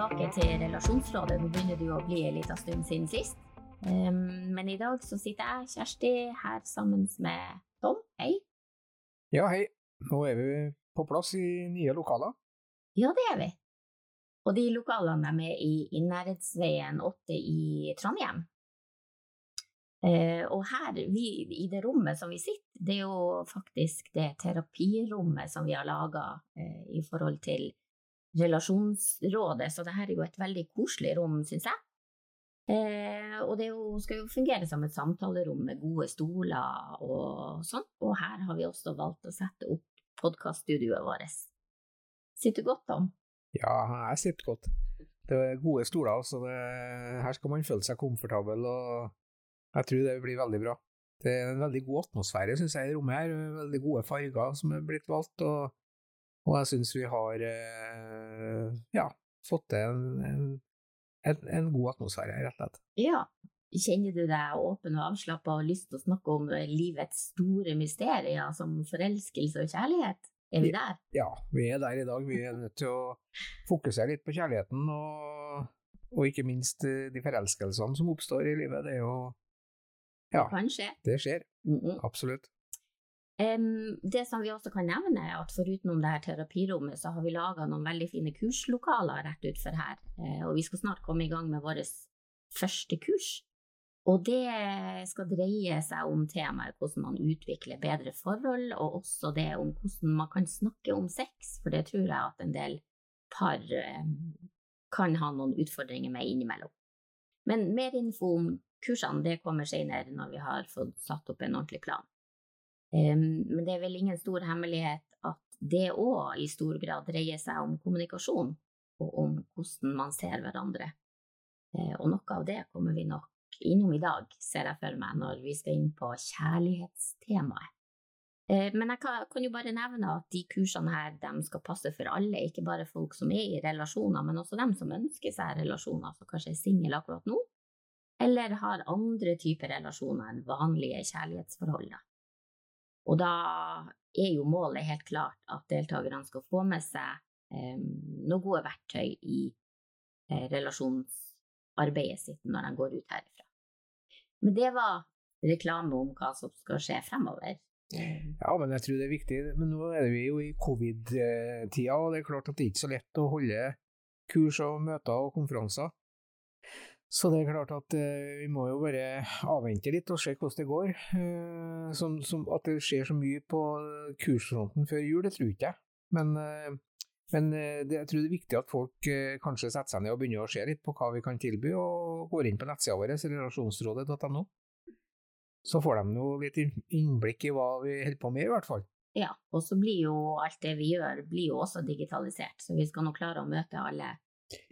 tilbake til Relasjonsrådet. Nå begynner det jo å bli en liten stund siden sist. Um, men i dag så sitter jeg, Kjersti, her sammen med Tom. Hei. Ja, hei. Nå er vi på plass i nye lokaler. Ja, det er vi. Og de lokalene er i, i Nærhetsveien 8 i Trondheim. Uh, og her, vi, i det rommet som vi sitter, det er jo faktisk det terapirommet som vi har laga uh, i forhold til relasjonsrådet, så det her er jo et veldig koselig rom, syns jeg. Eh, og det jo, skal jo fungere som et samtalerom med gode stoler og sånn, og her har vi også valgt å sette opp podkaststudioet vårt. Sitter du godt, Tom? Ja, jeg sitter godt. Det er gode stoler, så det, her skal man føle seg komfortabel, og jeg tror det blir veldig bra. Det er en veldig god atmosfære, syns jeg, i rommet her. Veldig gode farger som er blitt valgt. og og jeg syns vi har eh, ja, fått til en, en, en, en, god atmosfære, rett og slett. Ja. Kjenner du deg åpen og avslappa og lyst til å snakke om livets store mysterier som forelskelse og kjærlighet? Er vi der? Ja, vi er der i dag. Vi er nødt til å fokusere litt på kjærligheten og, og ikke minst eh, de forelskelsene som oppstår i livet. Det er jo Ja, det kan skje. Det skjer. Mm -mm. Absolutt. Det som vi også kan nevne, er at foruten det her terapirommet, så har vi laga noen veldig fine kurslokaler rett utfor her. Uh, og vi skal snart komme i gang med vårt første kurs. Og det skal dreie seg om temaet hvordan man utvikler bedre forhold, og også det om hvordan man kan snakke om sex, for det tror jeg at en del par um, kan ha noen utfordringer med innimellom. Men mer info om kursene det kommer senere når vi har fått satt opp en ordentlig plan. Men det er vel ingen stor hemmelighet at det òg i stor grad dreier seg om kommunikasjon, og om hvordan man ser hverandre. Eh, og noe av det kommer vi nok innom i dag, ser jeg for meg, når vi skal inn på kjærlighetstemaet. Eh, men jeg kan jo bare nevne at de kursene her de skal passe for alle, ikke bare folk som er i relasjoner, men også dem som ønsker seg relasjoner, som kanskje er single akkurat nå, eller har andre typer relasjoner enn vanlige kjærlighetsforhold. Og da er jo målet helt klart at deltakerne skal få med seg eh, noen gode verktøy i eh, relasjonsarbeidet sitt når de går ut herifra. Men det var reklame om hva som skal skje fremover. Ja, men jeg tror det er viktig. Men nå er vi jo i covid-tida, og det er klart at det er ikke så lett å holde kurs og møter og konferanser. Så det er klart at eh, vi må jo bare avvente litt og se hvordan det går. Eh, som, som, at det skjer så mye på kursfronten før jul, det tror ikke jeg. Men, eh, men det, jeg tror det er viktig at folk kanskje setter seg ned og begynner å se litt på hva vi kan tilby, og går inn på nettsida vår, relasjonsrådet.no. Så får de jo litt innblikk i hva vi holder på med, i hvert fall. Ja, og så blir jo alt det vi gjør, blir jo også digitalisert, så vi skal nå klare å møte alle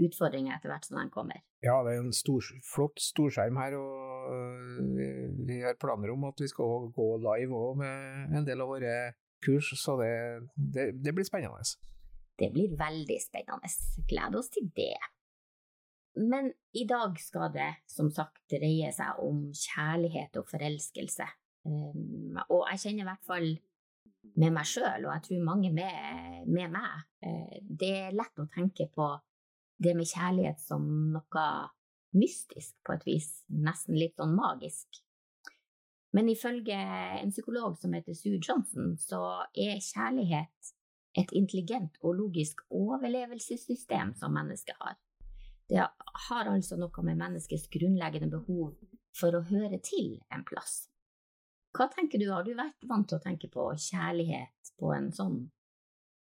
utfordringer etter hvert som de kommer. Ja, det er en stor, flott storskjerm her, og øh, vi har planer om at vi skal gå live òg med en del av våre kurs, så det, det, det blir spennende. Det blir veldig spennende. Gleder oss til det. Men i dag skal det som sagt dreie seg om kjærlighet og forelskelse. Um, og jeg kjenner i hvert fall med meg sjøl, og jeg tror mange med, med meg, uh, det er lett å tenke på det med kjærlighet som noe mystisk på et vis, nesten litt sånn magisk. Men ifølge en psykolog som heter Sue Johnson, så er kjærlighet et intelligent og logisk overlevelsessystem som mennesket har. Det har altså noe med menneskets grunnleggende behov for å høre til en plass. Hva tenker du, har du vært vant til å tenke på kjærlighet på en sånn,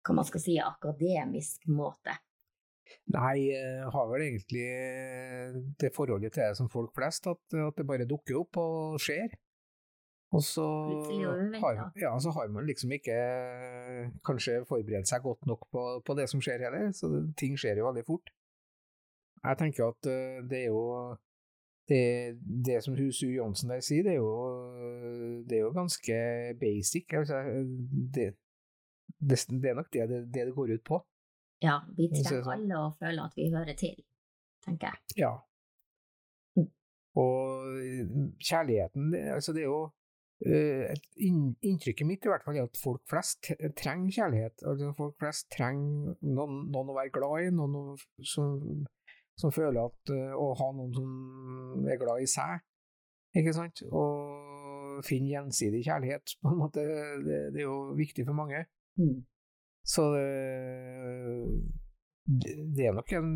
hva man skal si, akademisk måte? Nei, jeg har vel egentlig eh, det forholdet til det som folk flest, at, at det bare dukker opp og skjer. Og så har, ja, så har man liksom ikke eh, kanskje forberedt seg godt nok på, på det som skjer heller, så det, ting skjer jo veldig fort. Jeg tenker at eh, det er jo det, det som Sue Johnsen der sier, det er jo, det er jo ganske basic. Altså, det, det, det, er nok det, det det går ut på. Ja, vi trenger alle å føle at vi hører til, tenker jeg. Ja. Mm. Og kjærligheten, altså det er jo et Inntrykket mitt i hvert fall er at folk flest trenger kjærlighet. Altså folk flest trenger noen, noen å være glad i, noen som, som føler at eh, å ha noen som er glad i seg, ikke sant, og finne gjensidig kjærlighet, på en måte, det, det er jo viktig for mange. Mm. Så det, det, er nok en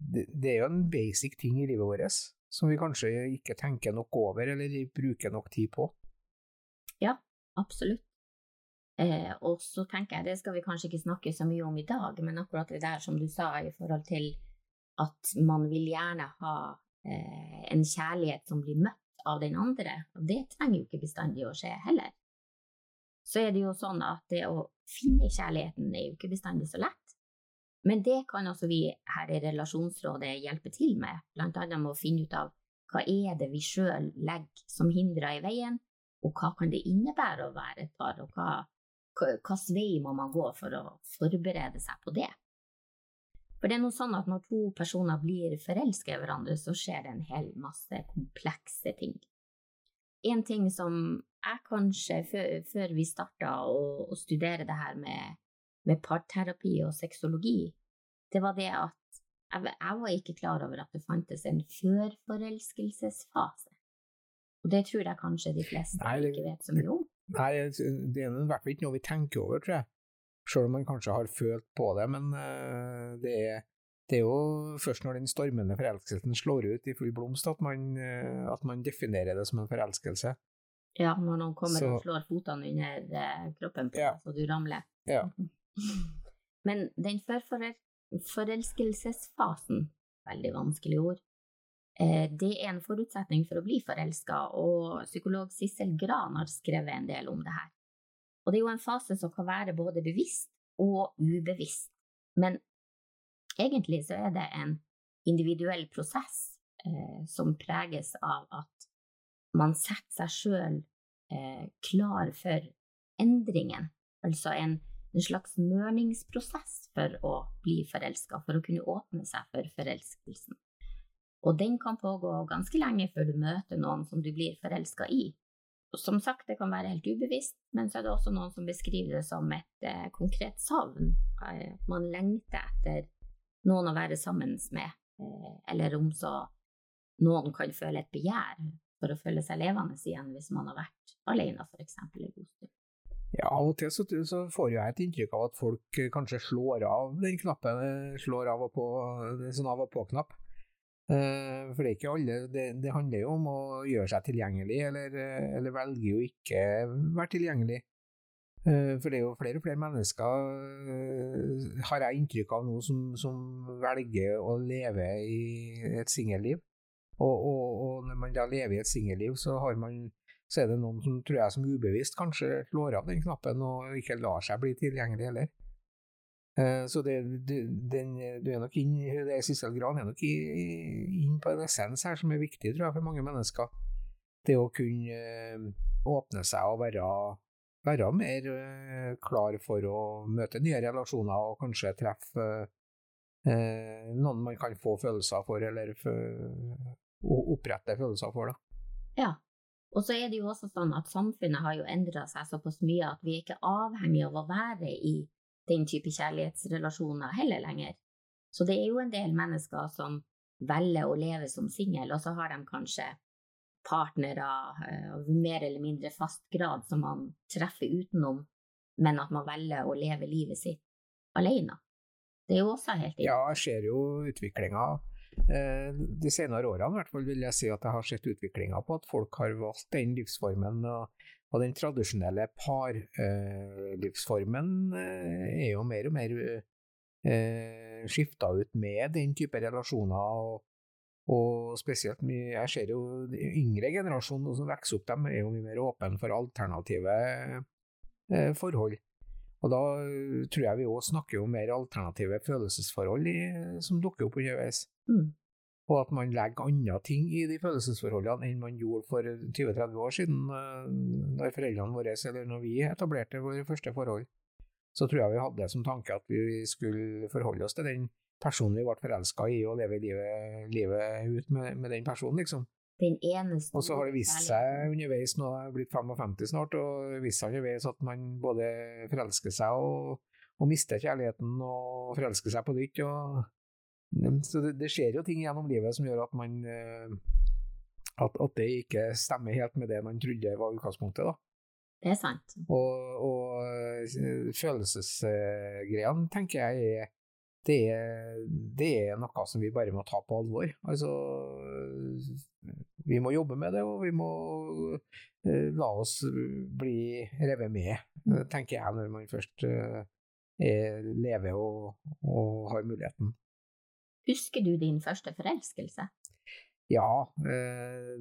det, det er jo en basic ting i livet vårt som vi kanskje ikke tenker nok over eller bruker nok tid på. Ja, absolutt. Eh, og så tenker jeg, det skal vi kanskje ikke snakke så mye om i dag, men akkurat det der som du sa i forhold til at man vil gjerne ha eh, en kjærlighet som blir møtt av den andre, og det trenger jo ikke bestandig å skje heller. Så er det jo sånn at det å finne kjærligheten er jo ikke bestandig så lett. Men det kan også vi her i Relasjonsrådet hjelpe til med, blant annet med å finne ut av hva er det vi sjøl legger som hindrer i veien, og hva kan det innebære å være et par, og hva, hvilken vei må man gå for å forberede seg på det. For det er noe sånn at når to personer blir forelska i hverandre, så skjer det en hel masse komplekse ting. En ting som jeg kanskje, før, før vi starta å, å studere det her med med parterapi og sexologi, det var det at jeg, jeg var ikke klar over at det fantes en førforelskelsesfase. Og det tror jeg kanskje de fleste nei, det, ikke vet så mye om. Nei, det er i hvert fall ikke noe vi tenker over, tror jeg. Selv om man kanskje har følt på det, men uh, det, er, det, er, jo først når den stormende forelskelsen slår ut i full blomst at man, uh, at man definerer det som en forelskelse. Ja, når noen kommer så, og slår fotene under uh, kroppen på ja. deg så du ramler. Ja. Men den forelskelsesfasen, veldig vanskelig ord, eh, det er en forutsetning for å bli forelska, og psykolog Sissel Gran har skrevet en del om det her. Og det er jo en fase som kan være både bevisst og ubevisst, men egentlig så er det en individuell prosess eh, som preges av at man setter seg sjøl eh, klar for endringen, altså en en slags mørningsprosess for å bli forelska, for å kunne åpne seg for forelskelsen. Og den kan pågå ganske lenge før du møter noen som du blir forelska i. Og som sagt, det kan være helt ubevisst, men så er det også noen som beskriver det som et eh, konkret savn. Eh, man lengter etter noen å være sammen med, eh, eller om så noen kan føle et begjær for å føle seg levende igjen hvis man har vært alene, eksempel, en god stund. Ja, av og til så, så, får jeg et inntrykk av at folk eh, kanskje slår av den knappen, eh, slår av og på, sånn av og på-knapp. For det er ikke alle, det, det, handler jo om å gjøre seg tilgjengelig, eller, eller velge å ikke være tilgjengelig. Uh, for det er jo flere og flere mennesker, uh, har jeg inntrykk av nå, som, som, velger å leve i et singelliv. Og, og, og, når man da lever i et singelliv, så så er det noen som tror jeg som ubevisst kanskje slår av den knappen og ikke lar seg bli tilgjengelig heller. Eh, så det, den, du er nok inn, det Sissel Gran er nok inn på en essens her som er viktig tror jeg, for mange mennesker. Det å kunne eh, åpne seg og være, være mer eh, klar for å møte nye relasjoner og kanskje treffe eh, noen man kan få følelser for, eller opprette følelser for. Da. Ja, og så er det jo også sånn at samfunnet har jo endra seg såpass mye at vi er ikke avhengig av å være i den type kjærlighetsrelasjoner heller lenger. Så det er jo en del mennesker som velger å leve som singel, og så har de kanskje partnere eh, av mer eller mindre fast grad som man treffer utenom, men at man velger å leve livet sitt alene. Det er jo også helt inn. Ja, jeg ser jo utviklinga Eh, de senere årene i hvert fall vil jeg si at jeg har sett utviklinga på at folk har valgt den livsformen. Og, den tradisjonelle parlivsformen eh, er jo mer og mer eh, skifta ut med den type relasjoner. og og spesielt mye, jeg ser jo yngre generasjoner som vokser opp, de er jo mye mer åpne for alternative eh, forhold. Og da tror jeg vi òg snakker om mer alternative følelsesforhold i, som dukker opp underveis. Mm. Og at man legger andre ting i de følelsesforholdene enn man gjorde for 20-30 år siden, eh, når foreldrene våre, eller når vi etablerte våre første forhold. Så tror jeg vi hadde som tanke at vi skulle forholde oss til den personen vi ble forelska i, og leve livet, livet ut med, med, den personen, liksom. den eneste Og så har det vist seg underveis, nå er jeg blitt 55 snart, og vist seg underveis at man både forelsker seg og, og mister kjærligheten og forelsker seg på nytt. Og, så det, det, skjer jo ting gjennom livet som gjør at man eh, at, at, det ikke stemmer helt med det man trodde var utgangspunktet. da. Det er sant. Og, og eh, følelsesgreiene tenker jeg er det, er det er noe som vi bare må ta på alvor. Altså vi må jobbe med det, og vi må uh, la oss bli revet med, tenker jeg, når man først uh, er, lever og, og, har muligheten. Husker du din første forelskelse? Ja,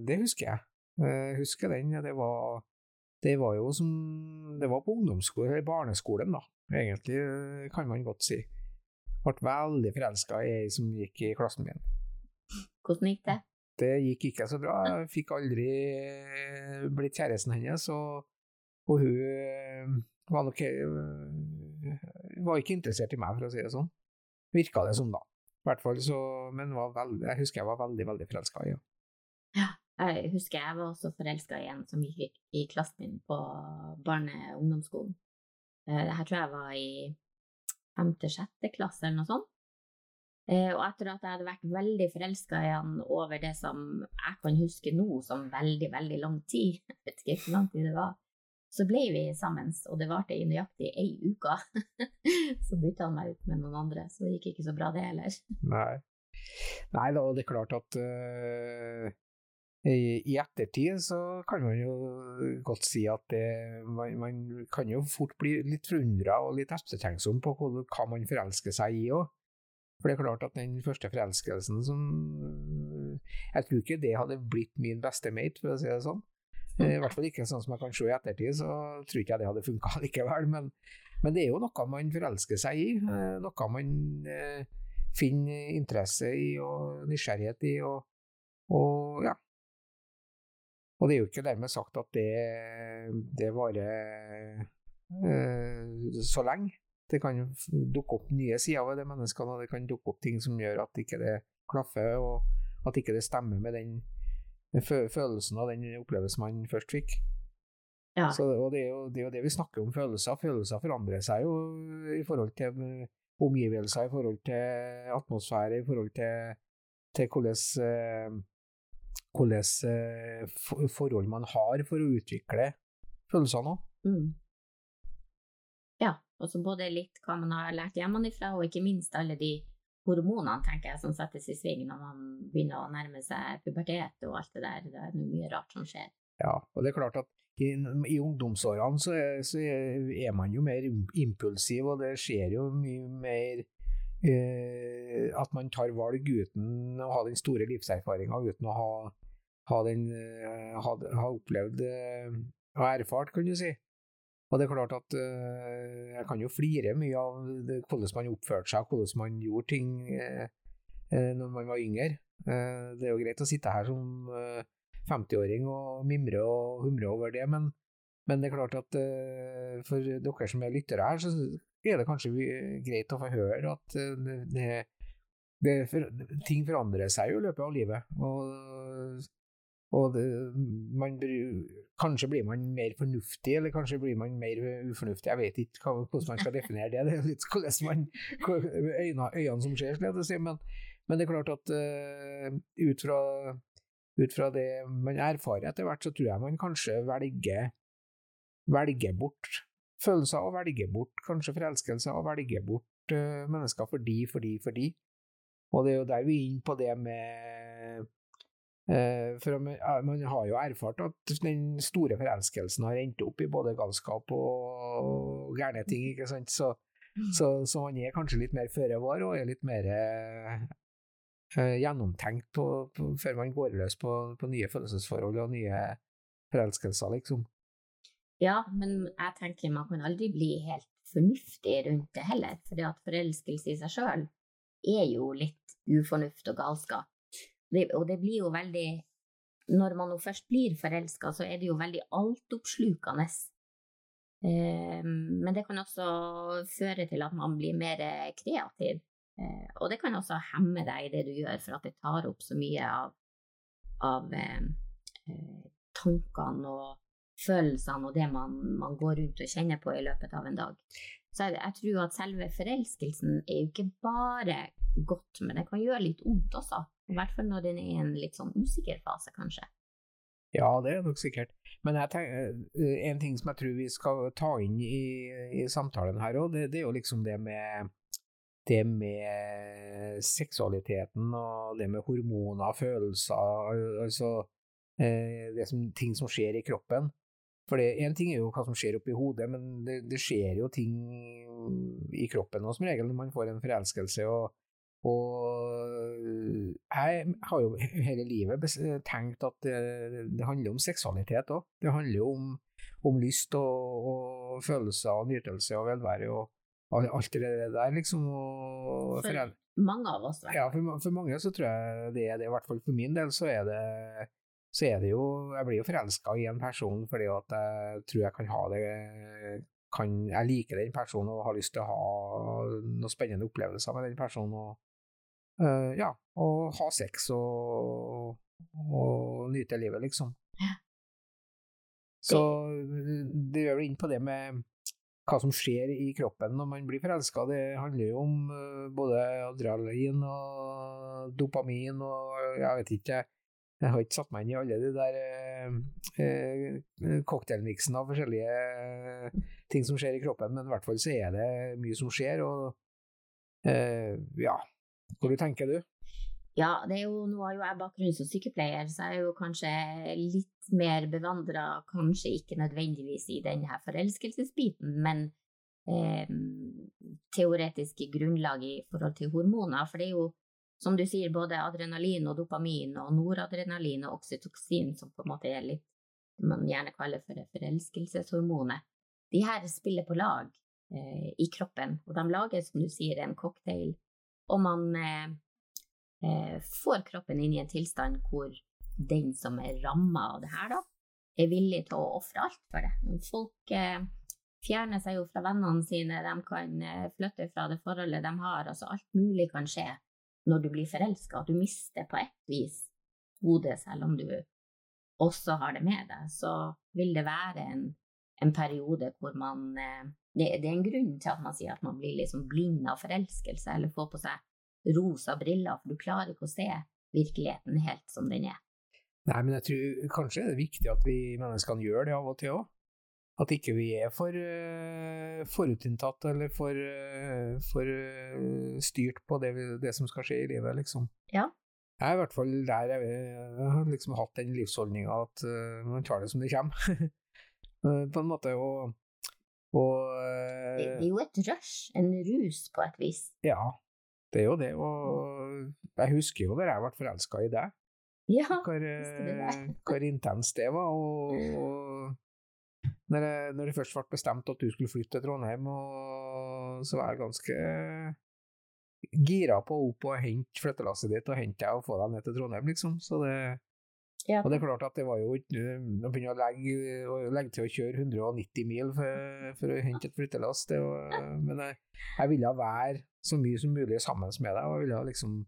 det husker jeg. Jeg husker den. Det var, det var jo som Det var på ungdomsskolen, eller barneskolen, da, egentlig, kan man godt si. Ble veldig forelska i ei som gikk i klassen min. Hvordan gikk det? Det gikk ikke så bra. Jeg fikk aldri eh, blitt kjæresten hennes, og, og hun eh, var nok eh, var ikke interessert i meg, for å si det sånn. Virka det som, da. I hvert fall så Men veldig, jeg husker jeg var veldig, veldig forelska i henne. Ja. Jeg husker jeg var også forelska i en som gikk i klassen min på barne- og ungdomsskolen. Det her tror jeg var i femte-sjette klasse eller noe sånt. Eh, og etter at jeg hadde vært veldig forelska i han over det som jeg kan huske nå som veldig, veldig lang tid, jeg vet ikke hvor lang tid det var, så ble vi sammen, og det varte i nøyaktig ei uke. så bytta han meg ut med noen andre, så det gikk ikke så bra, det heller. Nei, Nei da, det er klart at uh, i, ettertid så kan man jo godt si at det, man, man, kan jo fort bli litt forundra og litt ettertenksom på hva, hva man forelsker seg i òg. For det er klart at den første forelskelsen som Jeg tror ikke det hadde blitt min beste mate, for å si det sånn. Eh, I hvert fall ikke sånn som jeg kan se i ettertid, så tror ikke jeg det hadde funka likevel. Men, men, det er jo noe man forelsker seg i. Eh, noe man eh, finner interesse i og nysgjerrighet i, og, og, ja. Og det er jo ikke dermed sagt at det, det varer eh, så lenge. Det kan dukke opp nye sider ved det menneskene, og det kan dukke opp ting som gjør at ikke det klaffer, og at ikke det stemmer med den følelsen og den opplevelsen man først fikk. Ja. Så, og det er, jo, det er, jo, det vi snakker om, følelser. Følelser forandrer seg jo i forhold til omgivelser, i forhold til atmosfære, i forhold til, til hvordan, hvordan eh, forhold man har for å utvikle følelsene òg. Mm. Altså både litt hva man har lært hjemmefra, og ikke minst alle de hormonene tenker jeg, som settes i sving når man begynner å nærme seg pubertet og alt det der. Det er mye rart som skjer. Ja, og det er klart at i, i ungdomsårene så er, så er, man jo mer impulsiv, og det skjer jo mye mer eh, at man tar valg uten å ha den store livserfaringa, uten å ha, ha, den, eh, ha, ha opplevd og eh, erfart, kan du si. Og det er klart at uh, jeg kan jo flire mye av det, hvordan man oppførte seg, hvordan man gjorde ting når man var yngre. Det er jo greit å sitte her som 50-åring og mimre og humre over det, men, men det er klart at for dere som er lyttere her, så er det kanskje greit å få høre at det, det, det, ting forandrer seg jo i løpet av livet. og og det, man, kanskje blir man mer fornuftig, eller kanskje blir man mer ufornuftig. Jeg vet ikke hvordan man skal definere det. Det er litt hvordan man, øynene, øynene som ser, skal jeg si. Men, men, det er klart at uh, ut, fra, ut, fra, det man erfarer etter hvert, så tror jeg man kanskje velger, velger bort følelser og velger bort kanskje forelskelser og velger bort uh, mennesker fordi, fordi, fordi. Og det er jo der vi er inne på det med for man har jo erfart at den store forelskelsen har endt opp i både galskap og gærne ting, ikke sant. Så, så, så man er kanskje litt mer føre var og er litt mer eh, gjennomtenkt på, på, før man går løs på, på, nye følelsesforhold og nye forelskelser, liksom. Ja, men jeg tenker man kan aldri bli helt fornuftig rundt det heller, fordi at forelskelse i seg sjøl er jo litt ufornuft og galskap. Det, og det blir jo veldig Når man nå først blir forelska, så er det jo veldig altoppslukende. Eh, men det kan også føre til at man blir mer kreativ. Eh, og det kan også hemme deg i det du gjør, for at det tar opp så mye av av eh, eh, tankene og følelsene og det man, man, går rundt og kjenner på i løpet av en dag. Så jeg, jeg tror at selve forelskelsen er jo ikke bare godt, men det kan gjøre litt vondt også. I hvert fall når den er i en litt sånn usikker fase, kanskje. Ja, det er nok sikkert. Men eh, en ting som jeg tror vi skal ta inn i, i samtalen her òg, det, det, er jo liksom det med det med seksualiteten og det med hormoner, følelser, altså eh, det som, ting som skjer i kroppen. For Én ting er jo hva som skjer oppi hodet, men det, det, skjer jo ting i kroppen og som regel når man får en forelskelse. og, og jeg har jo hele livet tenkt at det, det handler om seksualitet òg. Det handler jo om, om lyst og, og, følelser og nytelse og velvære og alt det der, liksom. Og, for, for, mange av oss, Ja, for, for, mange så tror jeg det er det. I hvert fall for min del så er det så er det jo Jeg blir jo forelska i en person fordi at jeg tror jeg kan ha det kan, Jeg liker den personen og har lyst til å ha noen spennende opplevelser med den personen. Og uh, ja, og ha sex og, og nyte livet, liksom. Så det gjør inn på det med hva som skjer i kroppen når man blir forelska. Det handler jo om uh, både adrenalin og dopamin og jeg vet ikke jeg har ikke satt meg inn i alle de der eh, eh cocktailmiksene av forskjellige eh, ting som skjer i kroppen, men i hvert fall så er det mye som skjer, og eh, ja Du tenker du? Ja, jo, nå har jo jeg bakgrunn som sykepleier, så jeg er jo kanskje litt mer bevandra, kanskje ikke nødvendigvis i denne forelskelsesbiten, men eh, teoretiske grunnlag i forhold til hormoner. For det er jo som du sier, både adrenalin og dopamin og noradrenalin og oksytoksin, som på en måte er litt man gjerne kaller for forelskelseshormonet, de her spiller på lag eh, i kroppen, og de lager, som du sier, en cocktail, og man eh, eh, får kroppen inn i en tilstand hvor den som er ramma av det her, da, er villig til å ofre alt for det. Folk eh, fjerner seg jo fra vennene sine, de kan eh, flytte fra det forholdet de har, altså alt mulig kan skje når du blir forelska, du mister på ett vis hodet, selv om du også har det med deg, så vil det være en, en periode hvor man eh, det, det, er en grunn til at man sier at man blir liksom blind av forelskelse, eller får på seg rosa briller, for du klarer ikke å se virkeligheten helt som den er. Nei, men jeg tror kanskje det er viktig at vi menneskene gjør det av og til òg. At ikke vi er for uh, forutinntatt eller for, uh, for uh, styrt på det, det, som skal skje i livet, liksom. Ja. Jeg er i hvert fall der jeg, jeg har liksom hatt den livsholdninga at man tar det som det kommer. på en måte, og, og det, det, er jo et rush, en rus, på et vis. Ja, det er jo det. Og jeg husker jo da jeg ble forelska i deg. Ja, hvor, hvor intenst det var. og, og når, jeg, når det først ble bestemt at du skulle flytte til Trondheim, og, så var jeg ganske gira på å opp og hente flyttelasset ditt og hente deg og få deg ned til Trondheim, liksom. Så det, ja. Og det er klart at det var jo ikke Å begynne å legge, legge, til å kjøre 190 mil for, for å hente et flyttelass, men jeg, jeg, ville være så mye som mulig sammen med deg, og jeg ville liksom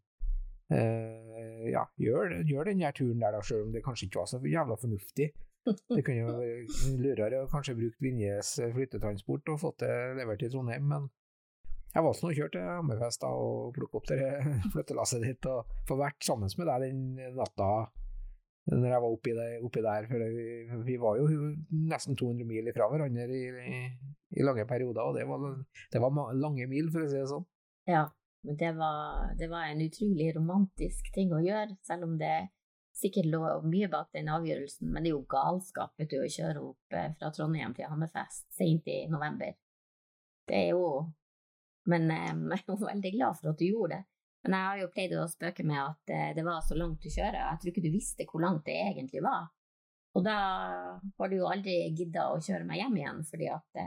eh, ja, gjøre, gjør den der turen der, da, selv om det kanskje ikke var så jævla fornuftig. Det kunne jo vært lurere å kanskje brukt Vinjes flyttetransport og fått det levert i Trondheim, men jeg valgte å kjøre til Hammerfest og plukke opp det flyttelasset ditt og få vært sammen med deg den natta når jeg var oppi, det, oppi der. For vi, vi, var jo nesten 200 mil fra hverandre i, i, i lange perioder, og det var, det var, lange mil, for å si det sånn. Ja, men det var, det var en utrolig romantisk ting å gjøre, selv om det sikkert lå mye bak den avgjørelsen, men det er jo galskap vet du, å kjøre opp eh, fra Trondheim til Hammerfest sent i november. Det er jo Men eh, jeg er jo veldig glad for at du gjorde det. Men jeg har jo pleid å spøke med at eh, det var så langt å kjøre. Jeg tror ikke du visste hvor langt det egentlig var. Og da har du jo aldri gidda å kjøre meg hjem igjen, fordi at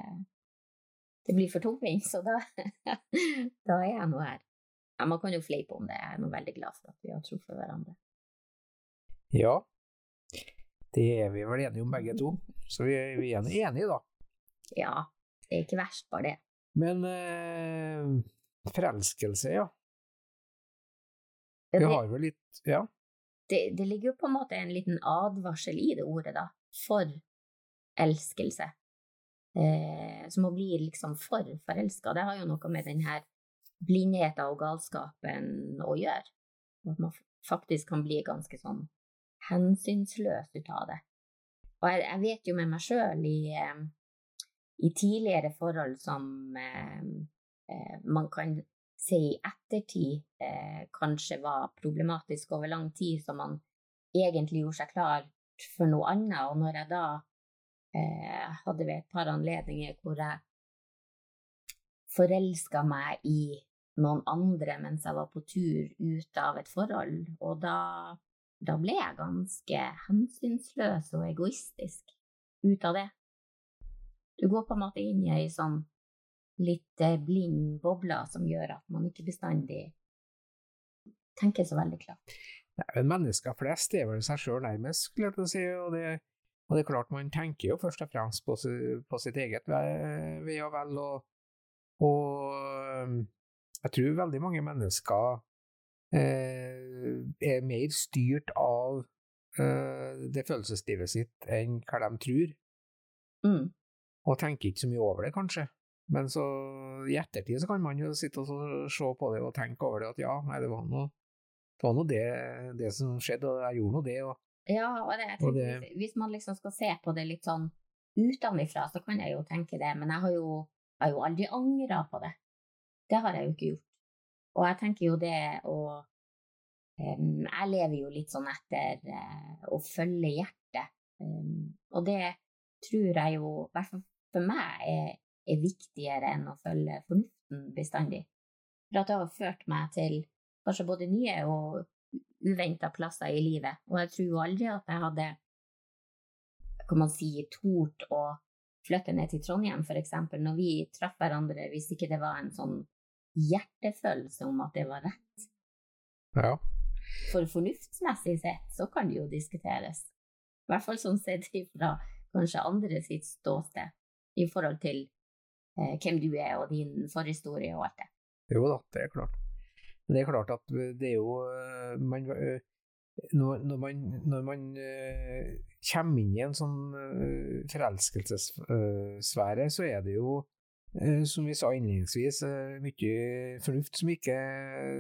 det blir for tungvint. Så da, da er jeg nå her. Ja, man kan jo fleipe om det. Jeg er nå veldig glad for at vi har tro for hverandre. Ja, det er vi vel enige om begge to. Så vi, vi er enige, da. Ja, det er ikke verst, bare det. Men eh, forelskelse, ja. Vi har vel litt Ja. det, det, ligger jo på en måte en liten advarsel i det ordet, da, for elskelse. Eh, som å bli liksom for forelska. Det har jo noe med den her blindheten og galskapen å gjøre. At man faktisk kan bli ganske sånn hensynsløs ut av det. Og jeg, jeg vet jo med meg sjøl i, eh, i, tidligere forhold som eh, eh, man kan se i ettertid eh, kanskje var problematisk over lang tid, som man egentlig gjorde seg klar for noe annet. Og når jeg da eh, hadde ved et par anledninger hvor jeg forelska meg i noen andre mens jeg var på tur ut av et forhold, og da, da ble jeg ganske hensynsløs og egoistisk ut av det. Du går på en måte inn i ei sånn litt eh, blind boble som gjør at man ikke bestandig tenker så veldig klart. Nei, men Mennesker flest er vel seg sjøl nærmest, skulle jeg si. Og det, og det, er klart man tenker jo først og fremst på, på sitt eget ve og vel. Og, og jeg tror veldig mange mennesker eh, er mer styrt av eh, det følelseslivet sitt enn hva de tror. Mm. Og tenker ikke så mye over det, kanskje. Men så i ettertid så kan man jo sitte og se på det og tenke over det at ja, nei, det var noe det, var noe det, det som skjedde, og jeg gjorde nå det. Og, ja, og det, og det, hvis man liksom skal se på det litt sånn utenfra, så kan jeg jo tenke det, men jeg har jo, jeg har jo aldri angra på det. Det har jeg jo ikke gjort. Og jeg tenker jo det å um, Jeg lever jo litt sånn etter uh, å følge hjertet. Um, og det tror jeg jo, i hvert fall for meg, er, er, viktigere enn å følge fornuften bestandig. For at det har ført meg til kanskje både nye og uventa plasser i livet. Og jeg tror jo aldri at jeg hadde kan man si, tort å flytte ned til Trondheim, eksempel, når vi traff hverandre, hvis ikke det var en sånn hjertefølelse om at det var rett. Ja. For fornuftsmessig sett så kan det jo diskuteres. I hvert fall sånn sett fra kanskje andre sitt ståsted, i forhold til hvem du er og din forhistorie og alt det. Jo da, det er klart. Det er klart at det er jo eh, man, eh, når, man, når man kommer inn i en sånn forelskelsessfære, så er det jo Eh, som vi sa innledningsvis, eh, mye fornuft som ikke,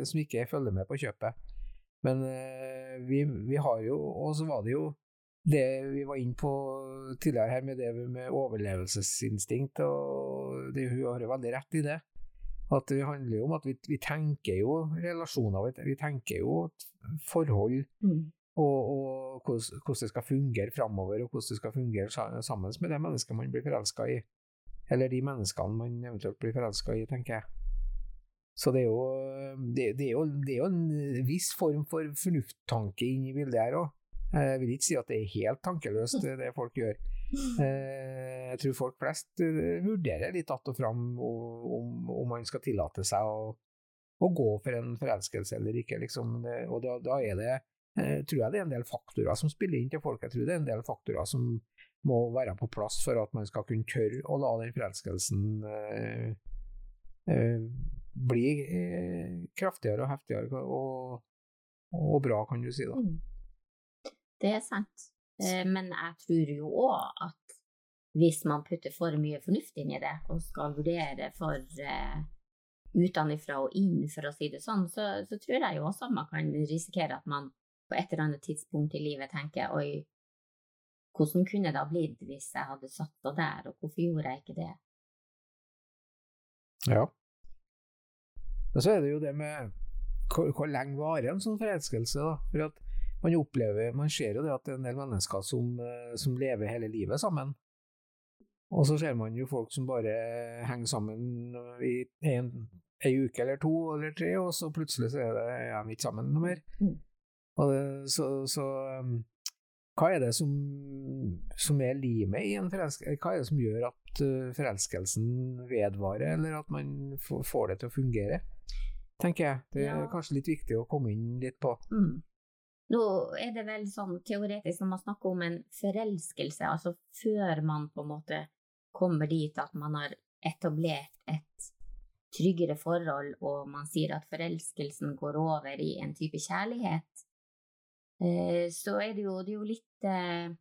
som ikke følger med på kjøpet. Men eh, vi, vi har jo Og så var det jo det vi var inne på tidligere her med det med overlevelsesinstinkt, og det, hun har veldig rett i det. At det handler jo om at vi, vi tenker jo relasjoner, vi tenker jo forhold. Mm. Og, og hvordan, det skal fungere framover, og hvordan det skal fungere sammen med det mennesket man blir forelska i. Eller de menneskene man eventuelt blir forelska i, tenker jeg. Så det er, jo, det, det, er jo, det er jo, en viss form for fornufttanke inni bildet her òg. Jeg vil ikke si at det er helt tankeløst, det folk gjør. Eh, jeg tror folk flest eh, vurderer litt att og fram om, om man skal tillate seg å, å, gå for en forelskelse eller ikke. Liksom. Og da, da er det, eh, tror jeg det er en del faktorer som spiller inn til folk. Jeg tror det er en del faktorer som må være på plass for at man skal kunne tørre å la den forelskelsen eh, eh, bli eh, kraftigere og heftigere og, og, bra, kan du si. da. Mm. Det er sant, men jeg tror jo òg at hvis man putter for mye fornuft inn i det, og skal vurdere for uh, utenfra og inn, for å si det sånn, så, så, tror jeg jo også man kan risikere at man på et eller annet tidspunkt i livet tenker oi, hvordan kunne det ha blitt hvis jeg hadde satt på der, og hvorfor gjorde jeg ikke det? Ja. Og så er det jo det med hvor, hvor lenge varer en sånn forelskelse, da? For at man opplever, man ser jo det at det er en del mennesker som, eh, som lever hele livet sammen. Og så ser man jo folk som bare henger sammen i en, ei uke eller to eller tre, og så plutselig så er det, ja, de ikke sammen noe mer. Mm. Det, så, så um, hva er det som, som er limet i en forelskelse? Hva er det som gjør at uh, forelskelsen vedvarer, eller at man får det til å fungere? Tenker jeg. Det er ja. kanskje litt viktig å komme inn litt på. Mm. Nå er det vel sånn teoretisk når man snakker om en forelskelse, altså før man på en måte kommer dit at man har etablert et tryggere forhold, og man sier at forelskelsen går over i en type kjærlighet, eh, så er det jo, det er jo litt eh,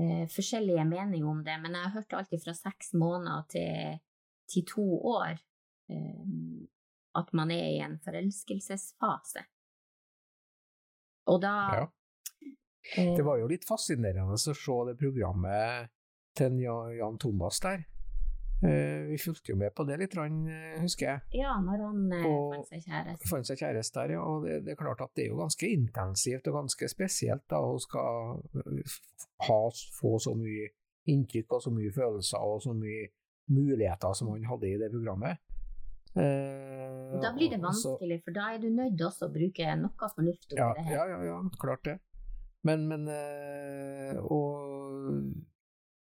eh, forskjellige meninger om det, men jeg har hørt alltid fra seks måneder til, til to år at man er i en forelskelsesfase. Og da Ja. eh, Det var jo litt fascinerende å se det programmet til Jan Thomas der. Eh, Vi fulgte jo med på det litt, eh, husker jeg. Ja, når han Og- fant seg kjæreste. Fant seg kjæreste der, ja. Og det, det er klart at det er jo ganske intensivt og ganske spesielt da, å skal ha, få så mye inntrykk og så mye følelser og så mye muligheter som han hadde i det programmet. Eh, Da blir det vanskelig, så- for da er du nødt også å bruke noe fornuft oppi Ja, det her. ja, ja, ja, klart det. Men, men eh, Og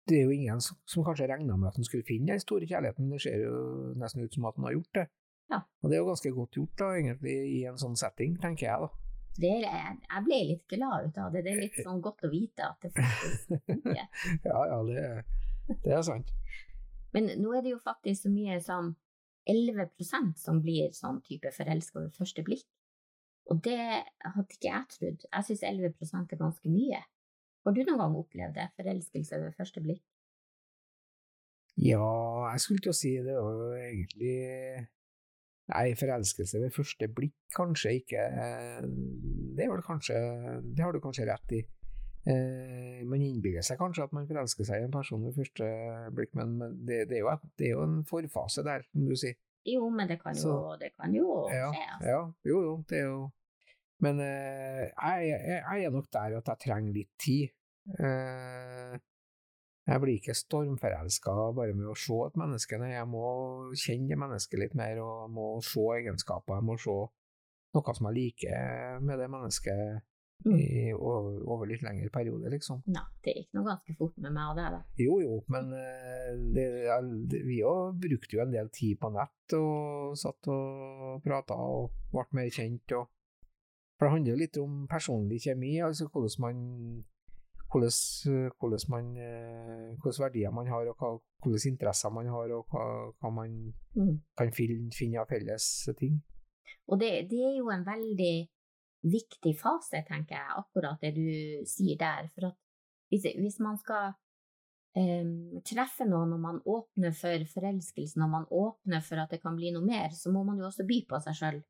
det er jo ingen som, som kanskje regna med at han skulle finne den store kjærligheten, det ser jo nesten ut som at han har gjort det. Ja. Og det er jo ganske godt gjort, da, egentlig, i en sånn setting, tenker jeg, da. Det er, jeg ble litt glad ut av det. Det er litt sånn godt å vite at det faktisk funker. Ja, ja, det, det er sant. Men nå er det jo faktisk så mye som 11% som blir sånn type forelska ved første blikk. Og det hadde ikke jeg trodd. Jeg syns 11 er ganske mye. Har du noen gang opplevd det? Forelskelse ved første blikk? Ja, jeg skulle til å si det var jo egentlig Nei, forelskelse ved første blikk, kanskje ikke. Det er vel kanskje Det har du kanskje rett i. Eh, man innbiller seg kanskje at man forelsker seg i en person ved første blikk, men, det, det, er jo, det er jo en forfase der, som du sier. Jo, men det kan jo, det kan jo Ja, skje. Altså. ja, jo, jo, det er jo Men eh, jeg, jeg, jeg er nok der at jeg trenger litt tid. Eh, jeg blir ikke stormforelska bare med å se et menneske, jeg må kjenne mennesket litt mer, og må se egenskaper, jeg må se noe som jeg liker med det mennesket. I, over, over litt lengre periode, liksom. Nei, det gikk nå ganske fort med meg og det, da. Jo, jo, men eh, det, vi òg brukte jo en del tid på nett og satt og prata og ble mer kjent. Og, for det handler jo litt om personlig kjemi, altså hvordan man hvordan, hvordan, man, eh, hvordan verdier man har, og hva, hvordan interesser man har, og hva, hva man Mm. kan finne, finne av felles ting. Og det, det er jo en veldig viktig fase, tenker jeg, akkurat det du sier der. For at hvis, hvis man skal um, treffe noen, og man åpner for forelskelsen, og man åpner for at det kan bli noe mer, så må man jo også by på seg sjøl.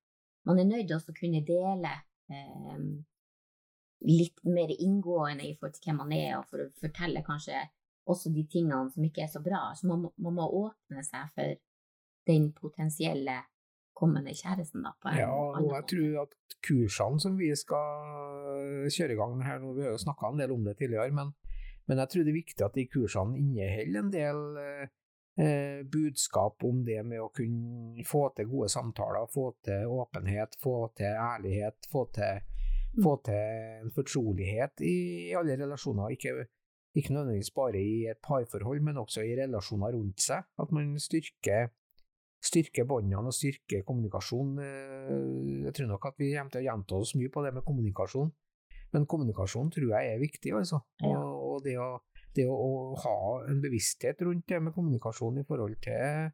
Man er nødt til å kunne dele um, litt mer inngående i forhold til hvem man er, og for å fortelle kanskje også de tingene som ikke er så bra. Så man må, man må åpne seg for den potensielle kommende kjæresten, da. Ja, og jeg tror at kursene som vi skal kjøre i gang her nå, vi har jo snakka en del om det tidligere, men, men jeg tror det er viktig at de kursene inneholder en del eh, eh, budskap om det med å kunne få til gode samtaler, få til åpenhet, få til ærlighet, få til, få til en fortrolighet i alle relasjoner. Ikke, ikke nødvendigvis bare i et parforhold, men også i relasjoner rundt seg. At man styrker styrke båndene og styrke kommunikasjon. Eh, Jeg tror nok at vi kommer til å gjenta oss mye på det med kommunikasjon, men kommunikasjon tror jeg er viktig, altså. Ja. Og, og det, å, det å ha en bevissthet rundt det med kommunikasjon i forhold til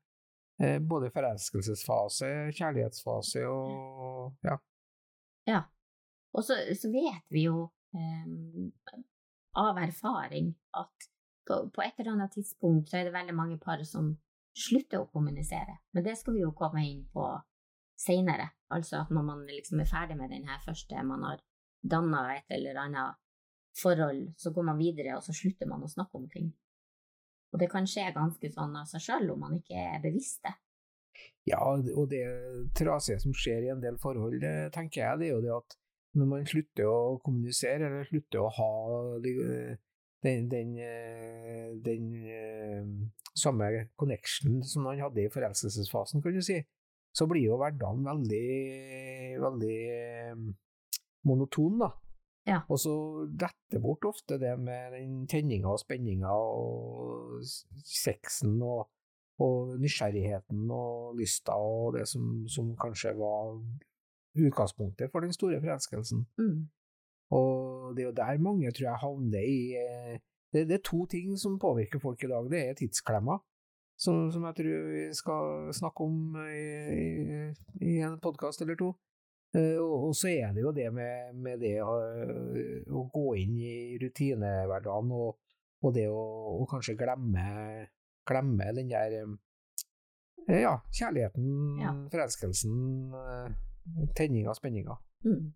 eh, både forelskelsesfase, kjærlighetsfase og ja. Ja. Og så, så vet vi jo eh, av erfaring at på, på et eller annet tidspunkt så er det veldig mange par som slutter å kommunisere. Men det skal vi jo komme inn på seinere. Altså at når man liksom er ferdig med den her første, man har danna et eller annet forhold, så går man videre, og så slutter man å snakke om ting. Og det kan skje ganske sånn av seg sjøl om man ikke er bevisst det. Ja, og det trasige som skjer i en del forhold, det tenker jeg, det er jo det at når man slutter å kommunisere, eller slutter å ha de- den, den, eh, den eh, samme connection som han hadde i forelskelsesfasen, kan du si, så blir jo hverdagen veldig, veldig eh, monoton, da. Ja. Og så detter bort ofte det med den tenninga og spenninga og sexen og og nysgjerrigheten og lysta og det som, som kanskje var utgangspunktet for den store forelskelsen. Mm. Og det er jo der mange tror jeg havner i eh, det, det er to ting som påvirker folk i dag. Det er tidsklemma, som, som jeg tror vi skal snakke om i, i, i en podkast eller to. Eh, og, og, så er det jo det med, med det å, å, gå inn i rutinehverdagen og, og, det å, å kanskje glemme, glemme, den der eh, ja, kjærligheten, ja. forelskelsen, tenninga, spenninga. Mm.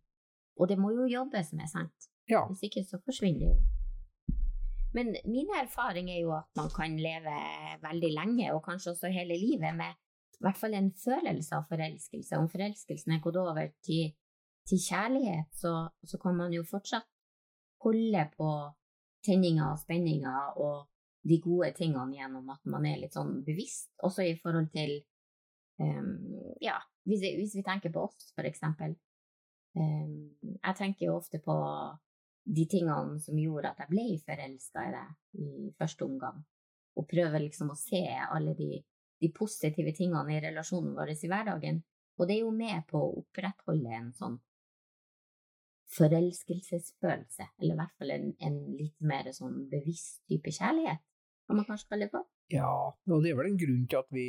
Og det må jo jobbes med, sant? Ja. Hvis ikke så forsvinner det jo. Men min erfaring er jo at man kan leve veldig lenge, og kanskje også hele livet, med i hvert fall en følelse av forelskelse. Om forelskelsen er gått over til, til kjærlighet, så, så, kan man jo fortsatt holde på tenninga og spenninga og de gode tingene gjennom at man er litt sånn bevisst, også i forhold til um, Ja, hvis, hvis, vi tenker på oss, for eksempel. Um, jeg tenker jo ofte på de tingene som gjorde at jeg ble forelska i deg i første omgang, og prøver liksom å se alle de, de positive tingene i relasjonen vår i hverdagen. Og det er jo med på å opprettholde en sånn forelskelsesfølelse, eller i hvert fall en, en litt mer sånn bevisst type kjærlighet, kan man kanskje kalle det for. Ja, og det er vel en grunn til at vi,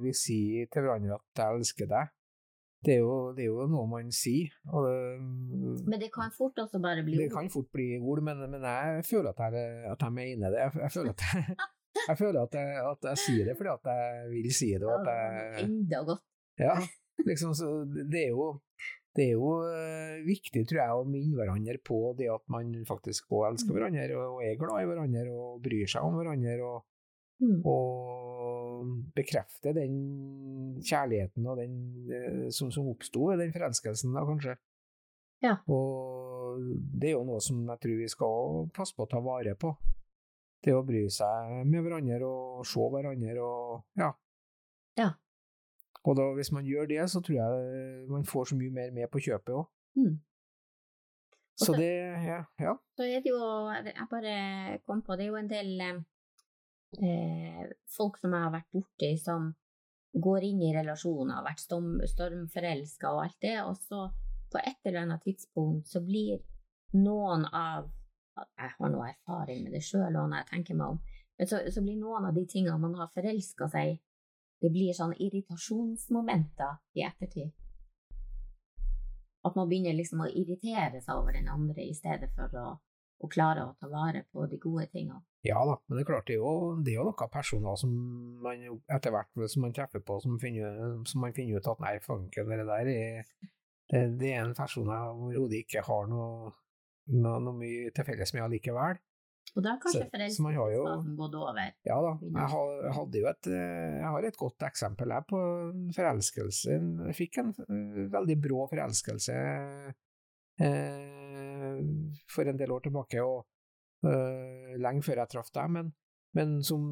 vi sier til hverandre at jeg elsker deg. Det er, jo, det er jo, noe man sier. Det, men det kan fort også bare bli ord? Det kan fort bli ord, men, men jeg føler at jeg, at jeg, mener det. Jeg, jeg føler, at jeg, jeg, føler at, at jeg, sier det fordi at jeg vil si det. Og at jeg, Enda godt. Ja, liksom, så det er jo det er jo uh, viktig, tror jeg, å minne hverandre på det at man faktisk òg elsker mm. hverandre og er glad i hverandre og bryr seg om hverandre. og Mm. Og bekrefte den kjærligheten og den, eh, som, som oppsto ved den forelskelsen, da, kanskje. Ja. Og det er jo noe som jeg tror vi skal passe på å ta vare på. Det å bry seg med hverandre og se hverandre og ja. ja. Og da, hvis man gjør det, så tror jeg man får så mye mer med på kjøpet òg. Mm. Så, så det ja, ja. Så er det jo Jeg bare kom på det er jo en del eh, folk som jeg har vært borti, som går inn i relasjoner, har vært storm, stormforelska og alt det, og så på et eller annet tidspunkt så blir noen av Jeg har noe erfaring med det sjøl når jeg tenker meg om, men så, så, blir noen av de tingene man har forelska seg det blir sånn irritasjonsmomenter i ettertid. At man begynner liksom å irritere seg over den andre i stedet for å og klarer å ta vare på de gode tingene. Ja da, men det er klart det er jo, det er jo noen personer som man etter hvert som man treffer på, som, finner, som man finner ut at nei, fanken, det der er, det, det er en person jeg overhodet ikke har noe, noe, noe mye til felles med allikevel. Og da har kanskje forelskelsen gått over? Ja da, jeg, hadde jo et, jeg har et godt eksempel her på forelskelse. Jeg fikk en veldig brå forelskelse eh, for en del år tilbake, og eh, lenge før jeg traff deg, men, men som,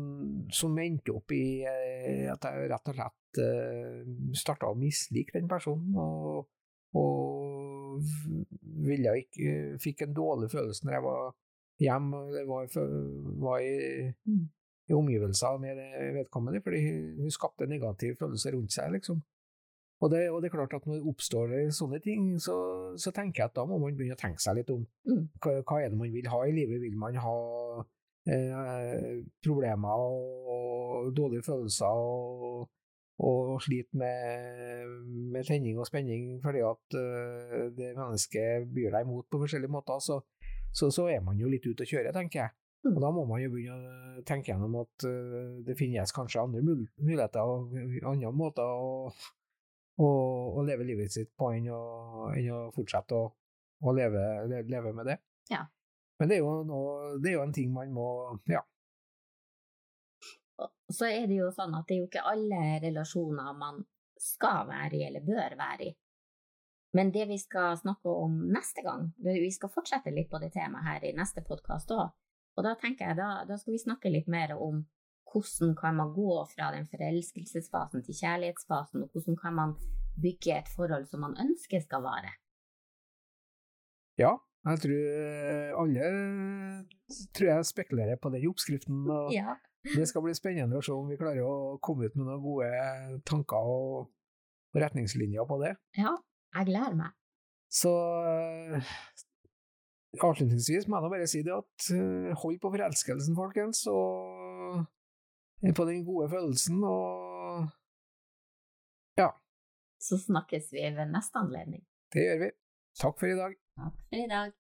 som, endte opp i eh, at jeg rett og slett eh, starta å mislike den personen, og, og ville ikke, fikk en dårlig følelse når jeg var hjemme og var, var i, mm. i omgivelser med vedkommende, fordi hun skapte en negativ følelse rundt seg, liksom. Og det, og det, er klart at når det oppstår sånne ting, så, så, tenker jeg at da må man begynne å tenke seg litt om. Mm. Hva, hva, er det man vil ha i livet? Vil man ha eh, problemer og, og, dårlige følelser og, og slite med, med, tenning og spenning fordi at eh, det mennesket byr deg imot på forskjellige måter, så, så, så, er man jo litt ute å kjøre, tenker jeg. Mm. Og da må man jo begynne å tenke gjennom at eh, det finnes kanskje andre muligheter og andre måter å og, og leve livet sitt på enn å, enn å fortsette å, å leve, leve, med det. Ja. Men det er, jo noe, det er jo en ting man må Ja. Så er det jo sånn at det er jo ikke alle relasjoner man skal være i eller bør være i. Men det vi skal snakke om neste gang, vi skal fortsette litt på det temaet her i neste podkast òg, og da tenker jeg da, da skal vi snakke litt mer om hvordan kan man gå fra den forelskelsesfasen til kjærlighetsfasen, og hvordan kan man bygge et forhold som man ønsker skal vare? Ja, jeg tror alle tror jeg spekulerer på den oppskriften. og ja. Det skal bli spennende å se om vi klarer å komme ut med noen gode tanker og retningslinjer på det. Ja, jeg gleder meg. Så avslutningsvis må jeg bare si det at eh, hold på forelskelsen, folkens, og på den gode følelsen, og. Så snakkes vi ved neste anledning. Det gjør vi. Takk for i dag. Takk for i dag.